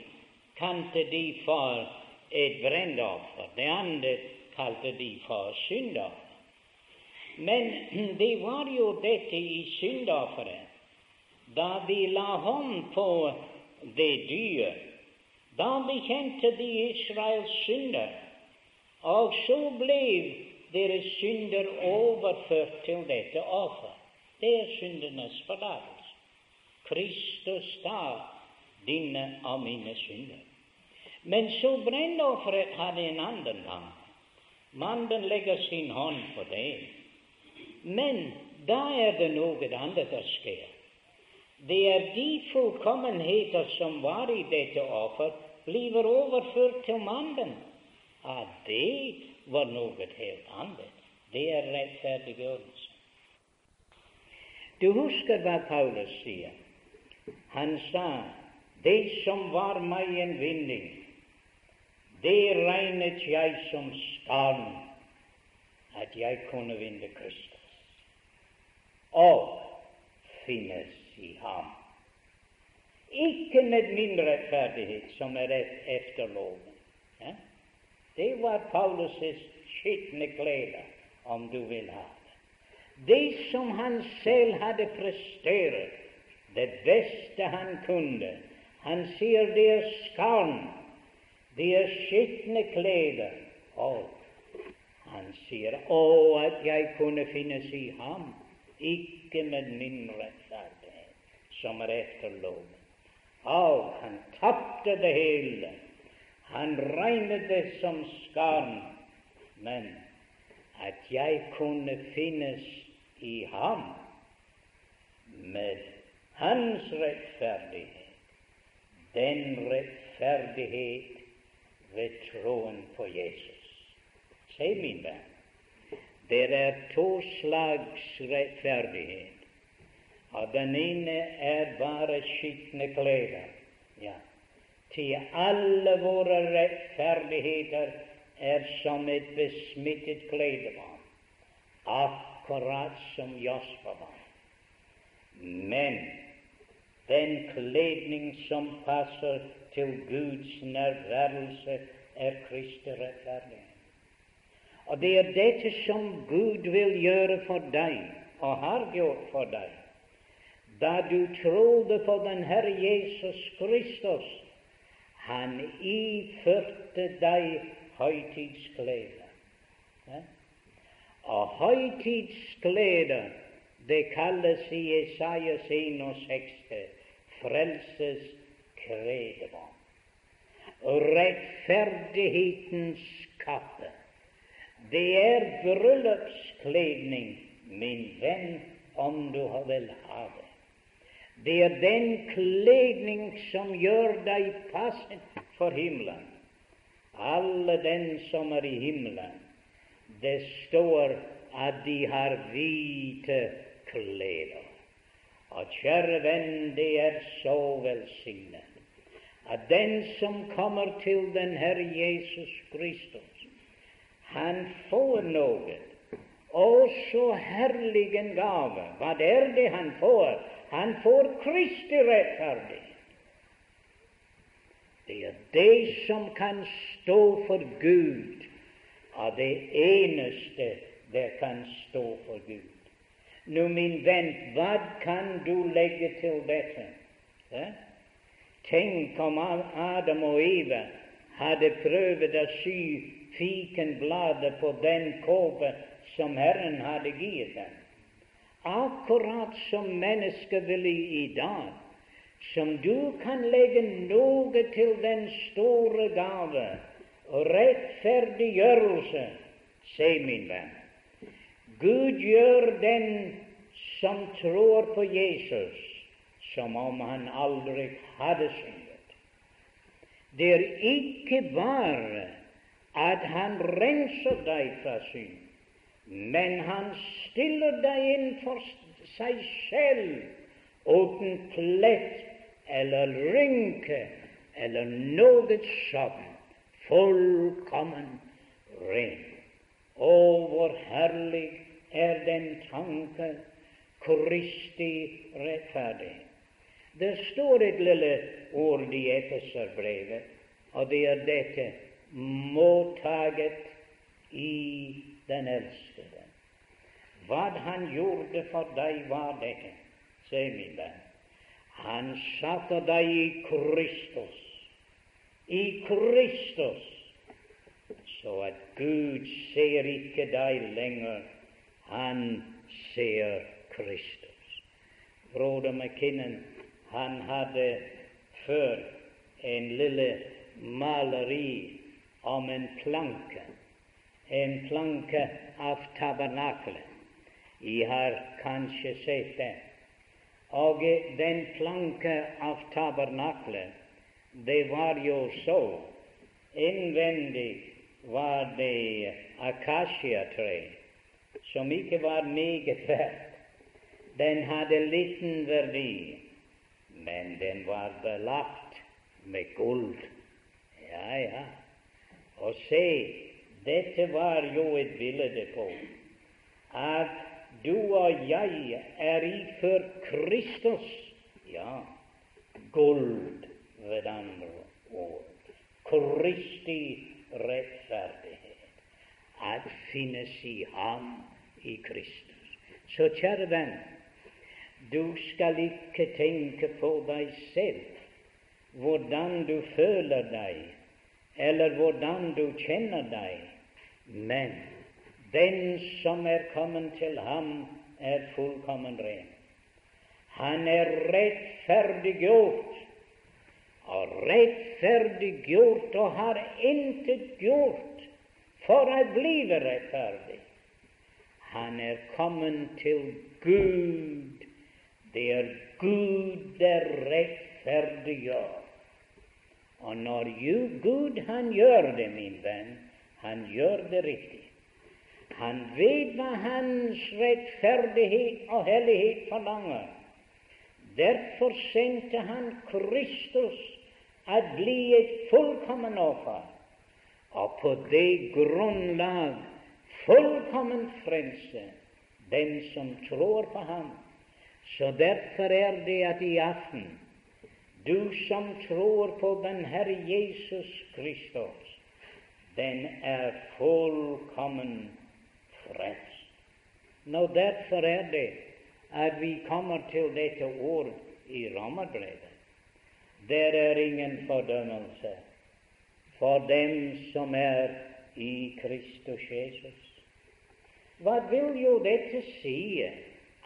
kalte de for et brennoffer, det andre kalte de for syndoffer. Men det var jo dette i syndofferet da de la hånd på det dyr, da bekjente de Israels synder, og så ble deres synder overført til dette offer. Det er syndenes forlatelse. Kristus tar dine og mine synder. Men så brennofferet hadde en annen gang. Mannen legger sin hånd på det. Men da er det noe annet som skjer. Det er de fullkommenheter som var i dette offer, blir overført til mannen. At det var noe helt annet. Det er rettferdiggjørelse. Du husker hva Paulus sier? Han sa det som var meg en vinning, det regnet jeg som skam at jeg kunne vinne Kristus og finnes i ham. Ikke med min rettferdighet, som er efter loven. Ja? Det var Paulus' skitne klær, om du vil ha det. Det som han selv hadde prestert, det beste han kunne. Han sier det er skam, det er skitne klær. Han sier, å, at jeg kunne finnes i ham, ikke med min rettferdighet, som er etter loven. Av, han tapte det hele. Han regnet det som skam, men at jeg kunne finnes i ham med hans rettferdighet, den rettferdighet ved troen på Jesus. Se, min venn, det er to slags rettferdighet. Og den ene er bare skitne klær. Ja. Til alle våre rettferdigheter er som et besmittet kledebarn, akkurat som Jasper var. Men den kledning som passer til Guds nærværelse, er Kristi rettferdighet. Og det er dette som Gud vil gjøre for deg, og har gjort for deg, da du trodde på den Herre Jesus Kristus. Han iførte deg høytidsklær. Ja? Og høytidsklær, det kalles i Jesajas 61 frelses kredevogn. Rettferdighetens kappe. Det er bryllupskledning, min venn, om du vil ha det. Er den kledning som gjør deg passet for himmelen alle den som er i himmelen. Det står at de har hvite klær. Og kjære venn, det er så velsignet at den som kommer til den Herre Jesus Kristus, han får noe, Å, så herlig en gave. Hva er det han får? Han får Kristi rettferdighet. Det er det som kan stå for Gud, av det eneste det kan stå for Gud. Nå, min venn, hva kan du legge til dette? Ja? Tenk om Adam og Eva hadde prøvd å sy fikenbladet på den kåpe som Herren hadde gitt dem. Akkurat som mennesker vil i dag som du kan legge noe til den store gave og rettferdiggjørelse. Se, min venn, Gud gjør den som tror på Jesus, som om han aldri hadde syndet. Det er ikke bare at han renser deg fra synd, men han stiller deg inn for seg selv uten plett eller rynke eller noe sånt. Fullkommen ren. Å, hvor herlig er den tanke Kristi rettferdig. Det står et lille ord i Efeserbrevet, og det er dette mottaget i den elskede. Hva han gjorde for deg, var dette. Se, min venn, Han satte deg i Kristus, i Kristus, så at Gud ser ikke deg lenger, han ser Kristus. Broder McKinnon, han hadde før en lille maleri om en planke, en planke av tabernakelet. Jeg har kanskje sett det. Og den planke av tabernakelet, det var jo så. Innvendig var det akasiatre, som ikke var meget verdt. Den hadde liten verdi, men den var belagt med gull. Ja, ja. Og se, dette var jo et bilde på at du og jeg er iført Kristus. Ja, guld ved andre ord. Kristi rettferdighet. At finnes i ham, i Kristus. Så kjære venn, du skal ikke tenke på deg selv, hvordan du føler deg eller hvordan du kjenner deg, men den som er kommet til ham, er fullkommen ren. Han er rettferdiggjort, og rettferdiggjort og har intet gjort for å bli rettferdig. Han er kommet til Gud. Det er Gud der rettferdiggjør. Og når Gud han gjør det, min venn, han gjør det riktig. Han vet hva hans rettferdighet og hellighet forlanger. Derfor sendte han Kristus at bli et fullkommen offer, og på det grunnlag fullkommen frelse den som tror på ham. Så derfor er det at i aften du som tror på den Herre Jesus Kristus, den er fullkommen frelst. Nå Derfor er det at vi kommer til dette ord i Romerbrevet. Der er ingen fordømmelse for dem som er i Kristus Jesus. Hva vil jo dette si,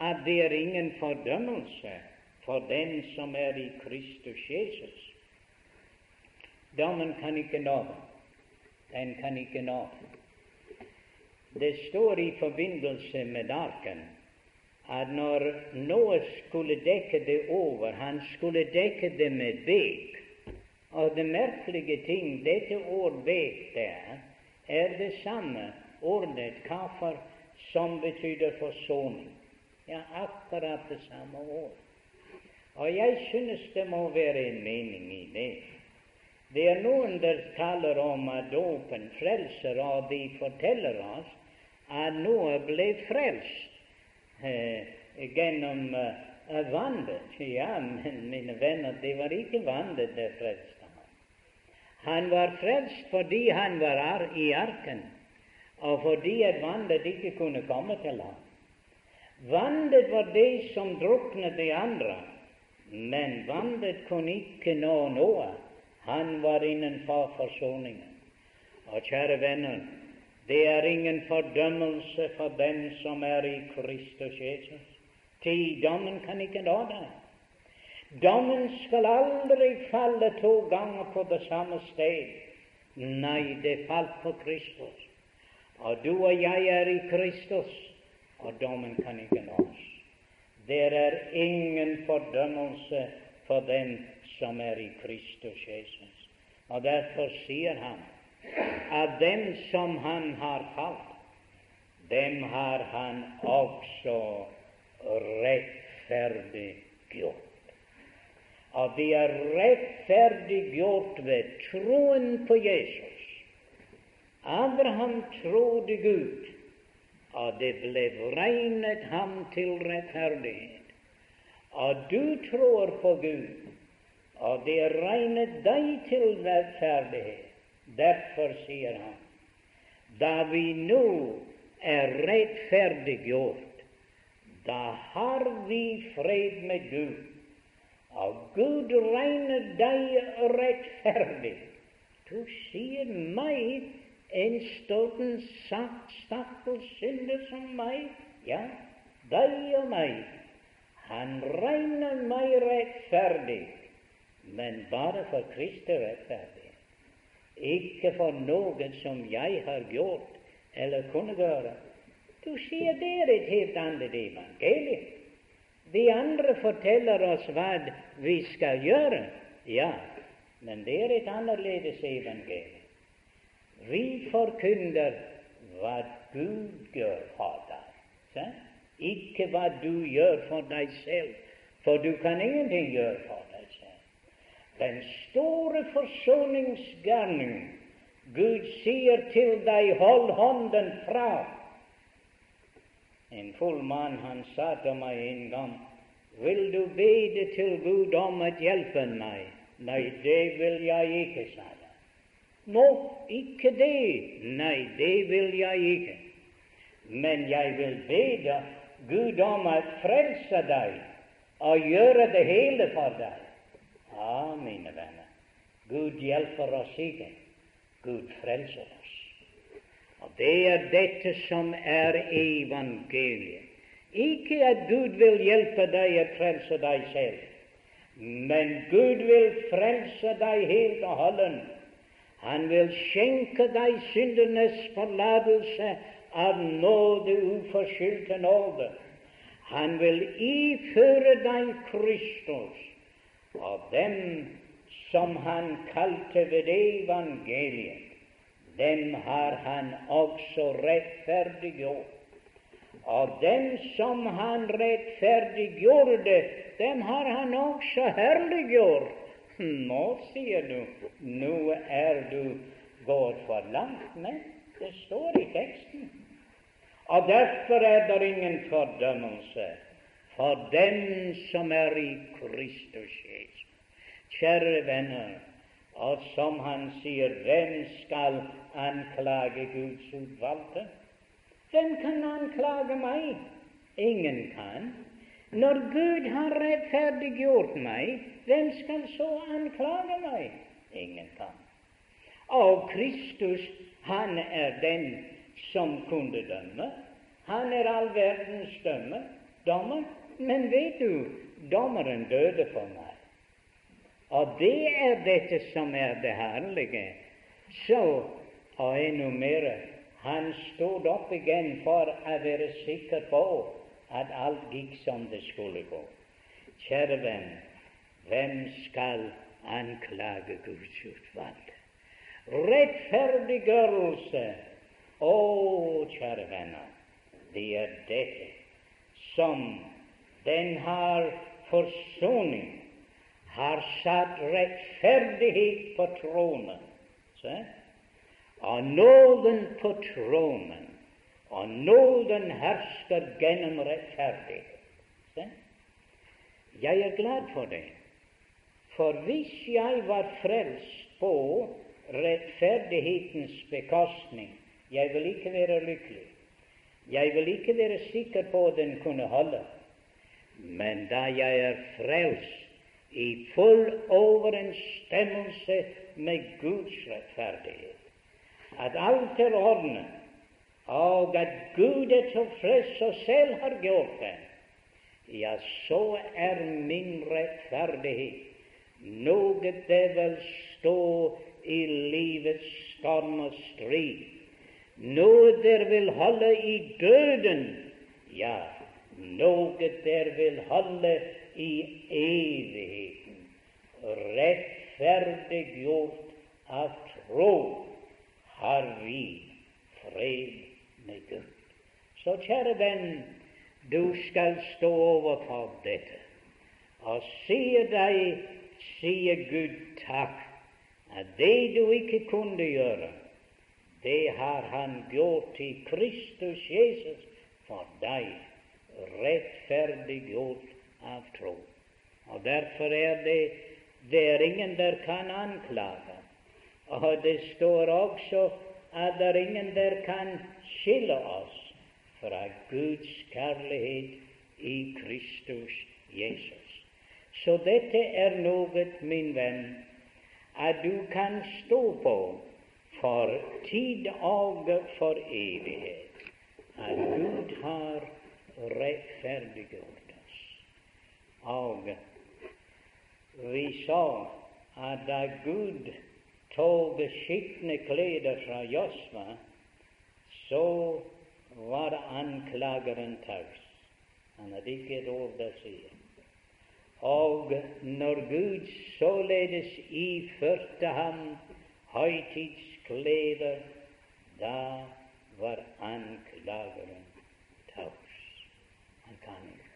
at det er ingen fordømmelse for den som er i Kristus Jesus. Dommen kan ikke nå Den kan ikke nå Det står i forbindelse med arken at når noe skulle dekke det over, han skulle dekke det med bek. Og det merkelige ting, dette ord bek der, er det samme ordet kaffer som betyr forsoning. Ja, akkurat det samme ord. Og jeg synes det må være en mening i det. Det er noen der taler om at dåpen frelser, og de forteller oss at noe ble frelst eh, gjennom eh, vannet. Ja, men mine venner, det var ikke vannet det frelste ham. Han var frelst fordi han var i arken, og fordi at vannet ikke kunne komme til ham. Vannet var det som druknet de andre. Men vannet kunne ikke nå noe. Han var innenfor forsoningen. Og kjære venner, det er ingen fordømmelse for den som er i Kristus Jesus. Ti, dommen kan ikke nå deg. Dommen skal aldri falle to ganger på det samme sted. Nei, det falt på Kristus. Og du og jeg er i Kristus, og dommen kan ikke nå oss. Det er ingen fordømmelse for den som er i Kristus Jesus. Og Derfor sier han at dem som han har falt, dem har han også rettferdiggjort. Og de er rettferdiggjort ved troen på Jesus. Abraham trodde Gud, og det ble regnet ham til rettferdighet. Og du tror på Gud, og det regnet deg til rettferdighet. Derfor sier han, da vi nå er rettferdiggjort, da har vi fred med Gud, Og Gud regner deg rettferdig. Du sier meg, en ståten stakkars synder som meg, ja, deg og meg. Han regner meg rettferdig, men bare for Kristi rettferdig. Ikke for noe som jeg har gjort eller kunne gjøre. Du sier det er et helt annet evangelium. De andre forteller oss hva vi skal gjøre, ja, men det er et annerledes evangelium. Vi forkynner hva Gud gjør for deg, ikke hva du gjør for deg selv, for du kan ingenting gjøre for deg selv. Den store forsoningsgjerning Gud sier til deg, hold hånden fra en full mann han sa til meg en gang, vil du bede til Gud om å hjelpe meg? Nei, det vil jeg ikke, sa. Nå, ikke det. Nei, det vil jeg ikke. Men jeg vil bede Gud om å frelse deg og gjøre det hele for deg. Ja, mine venner, Gud hjelper oss ikke. Gud frelser oss. Og Det er dette som er evangeliet. Ikke at Gud vil hjelpe deg å frelse deg selv, men Gud vil frelse deg helt og holdent. Han vil skjenke deg syndenes forlatelse av nåde, uforskyldte nåde. Han vil iføre deg Kristus og dem som han kalte ved evangeliet dem har han også rettferdiggjort. Og dem som han rettferdiggjorde, dem har han også herliggjort. Nå, sier du, nå er du gått for langt. Nei, det står i teksten. Og derfor er det ingen fordømmelse for dem som er i Kristus Jesus. Kjære venner, og som han sier, hvem skal anklage Guds utvalgte? Hvem kan anklage meg? Ingen kan. Når Gud har rettferdiggjort meg, hvem skal så anklage meg? Ingen kan. Og Kristus, han er den som kunne dømme. Han er all verdens dømme, dommer. Men vet du, dommeren døde for meg. Og det er dette som er det herlige. Så, og enda mer, han stod opp igjen for å være sikker på at alt gikk som det skulle gå. Kjære venn, hvem skal anklage Guds utvalgte? Rettferdiggjørelse. Å, kjære venner, det er dette som den har forsoning har satt rettferdighet på tronen. Se? Og nåden på tronen, og nåden hersker gjennom rettferdighet. Se? Jeg er glad for det. For hvis jeg var frelst på rettferdighetens bekostning, jeg vil ikke være lykkelig. Jeg vil ikke være sikker på at den kunne holde. Men da jeg er frelst i full overensstemmelse med Guds rettferdighet. At alt er ordnet, og at Gud er tilfreds og selv har gjort det, ja, så er min rettferdighet noe det vil stå i livets storm og strid, noe der vil holde i døden, ja, noe der vil holde i evigheten, rettferdiggjort av tro, har vi fred med Gud. Så kjære venn, du skal stå overfor dette og se deg, sier Gud takk, at det du ikke kunne gjøre, det har Han gjort i Kristus Jesus for deg, rettferdiggjort av tro. Og Derfor er det det er ingen der kan anklage. Og det står også at det er ingen der kan skille oss fra Guds kjærlighet i Kristus Jesus. Så dette er noe, min venn, at du kan stå på for tid og for evighet, at Gud har rettferdiggjort oss. Og vi sa at da Gud tok skitne klær fra Josva, så var anklageren taus. Han hadde ikke lov til å si Og når Gud således iførte ham høytidsklær, da var anklageren taus. Han kan ikke.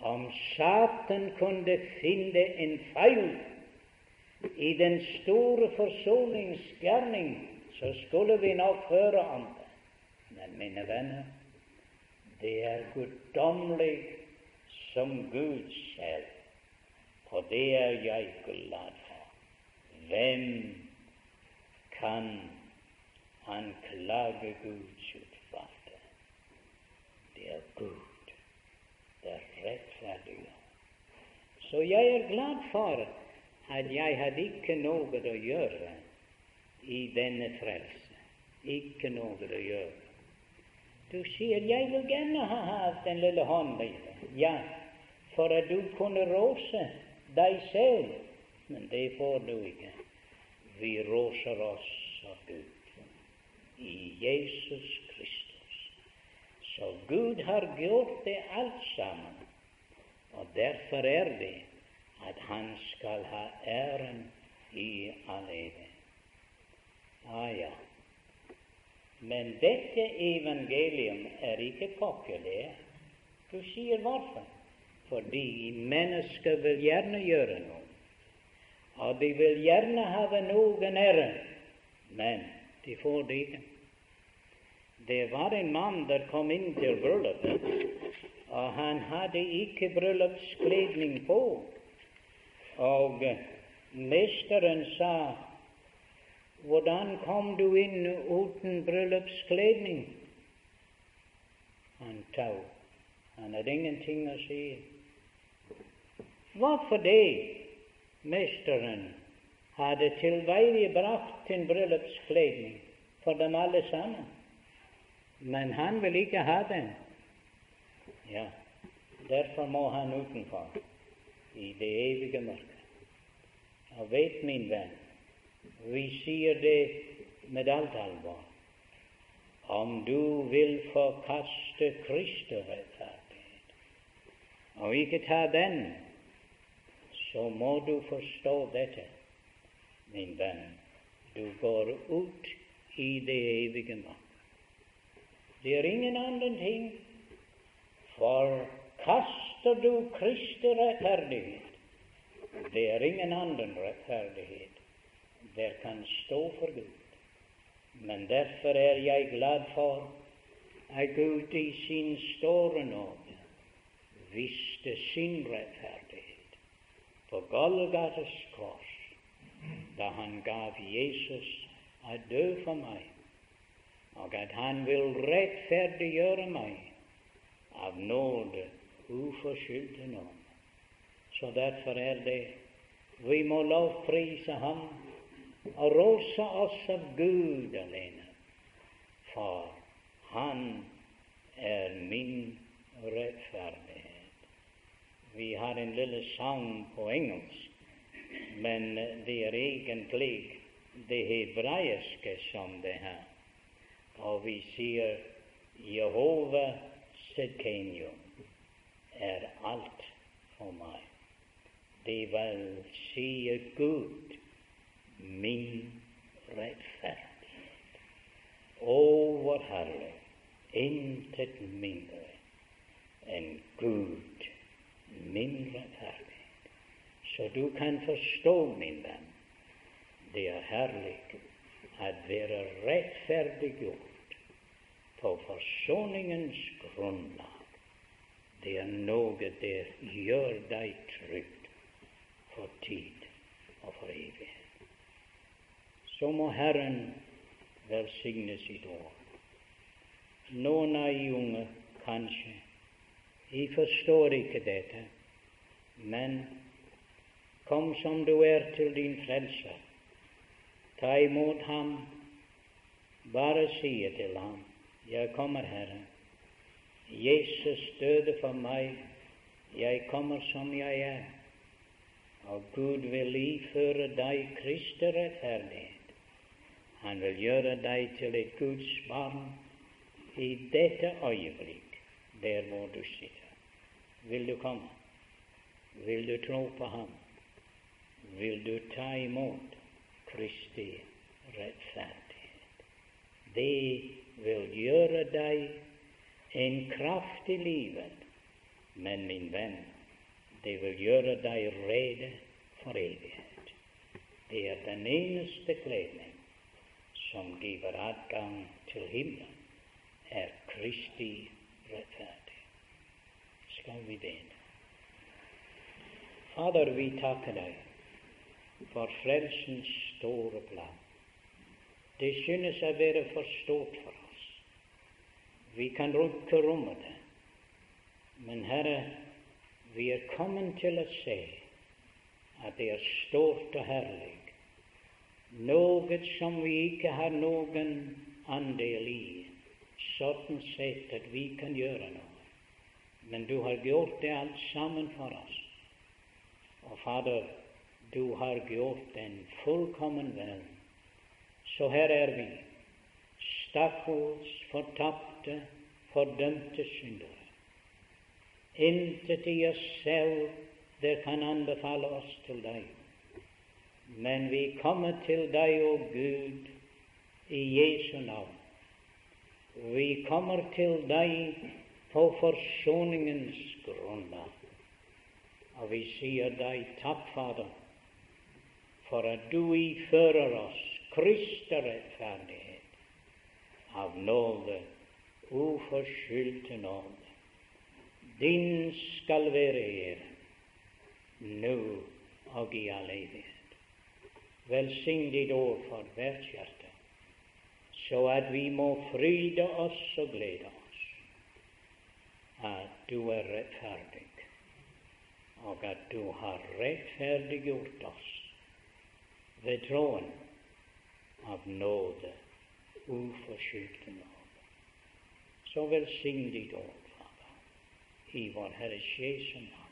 Om Satan kunne finne en feil i den store forsoningsgjerning, så skulle vi nok høre om det. Men mine venner, det er guddommelig som Gud selv, og det er jeg glad for. Hvem kan anklage Guds utvalgte? Det er Gud. Det er rettferdig. Så jeg er glad for at jeg hadde ikke noe å gjøre i denne frelse. Ikke noe å gjøre. Du sier 'jeg vil gjerne ha hatt den lille hånden'. Ja, for at du kunne rose deg selv. Men det får du ikke. Vi roser oss av Gud i Jesus Kristus. Så Gud har gjort det alt sammen, og derfor er det at Han skal ha æren i all evighet. Ah, ja. Men dette evangelium er ikke populært. Du sier hvorfor? Fordi mennesker vil gjerne gjøre noe. Og de vil gjerne ha noen ære, men de får det ikke. Det var en mann der kom inn til bryllupet, og han hadde ikke bryllupskledning på. Og mesteren sa, 'Hvordan kom du inn uten bryllupskledning?' Han tau. Han hadde ingenting å si. Hvorfor det? Mesteren hadde tilveiebrakt sin bryllupskledning for dem alle sammen. Men han vil ikke ha den. Ja, derfor må han utenfor i det evige mørket. Og vet, min venn, vi sier det med alt alvor. Om du vil forkaste Kristi rettferdighet og ikke ta den, så må du forstå dette, min venn. Du går ut i det evige mørket. Det er ingen annen ting. For kaster du Kristi rettferdighet, det er ingen annen rettferdighet der kan stå for Gud. Men derfor er jeg glad for at Gud i sin store nåde visste sin rettferdighet på Golgates kors, da han gav Jesus å dø for meg, og at han vil rettferdiggjøre meg av nåde uforskyldte nåde. Så derfor er det vi må lovprise Ham og rose oss av Gud alene, for Han er min rettferdighet. Vi har en lille sang på engelsk, men det er egentlig det hebraiske som det her. Og vi sier Jehova Sedkenium er alt for meg. Det vil si Gud, min rettferdighet. Å, hvor herlig! Intet mindre enn Gud, min rettferdighet. Så du kan forstå, min venn, det er herlig at være rettferdiggjort på forsoningens grunnlag det er noe det gjør deg trygg for tid og for evighet. Så må Herren velsigne sitt ord. Noen av de unge kanskje de forstår ikke dette. Men kom som du er til din frelser. Ta imot ham. Bare si til ham, Jeg kommer, Herre. Jesus døde for meg. Jeg kommer som jeg er. Og Gud vil iføre deg Kristi rettferdighet. Han vil gjøre deg til et Guds barn i dette øyeblikk, der hvor du sitter. Vil du komme? Vil du tro på ham? Vil du ta imot Kristi rettferdighet? Det vil gjøre deg en kraft i livet, men min venn, det vil gjøre deg rede for evighet. Det er den eneste kledning som giver adgang til himmelen, er Kristi rettferdig. Skal vi be. Fader, vi takker deg for frelsens store plan. Det synes å være for stort for oss. Vi kan ikke romme det. Men Herre, vi er kommet til å se at det er stort og herlig, noe som vi ikke har noen andel i, sånn sett at vi kan gjøre noe. Men du har gjort det alt sammen for oss. Og Fader, du har gjort den fullkommen vel. Så her er vi, stakkars fortapte, fordømte syndere. Intet i oss selv det kan anbefale oss til deg. Men vi kommer til deg, å Gud, i Jesu navn. Vi kommer til deg på forsoningens grunnlag. Og vi sier deg takk, Fader, for at du ifører oss Kristi rettferdighet av nåde, uforskyldte nåde. Din skal være ære, nå og i all evighet. Velsign ditt ord for hvert hjerte, så at vi må fryde oss og glede oss at du er rettferdig, og at du har rettferdiggjort oss ved troen av nåde, uforskyldt nåde. Så velsign ditt ord Fader, i vår Herres Jesu navn.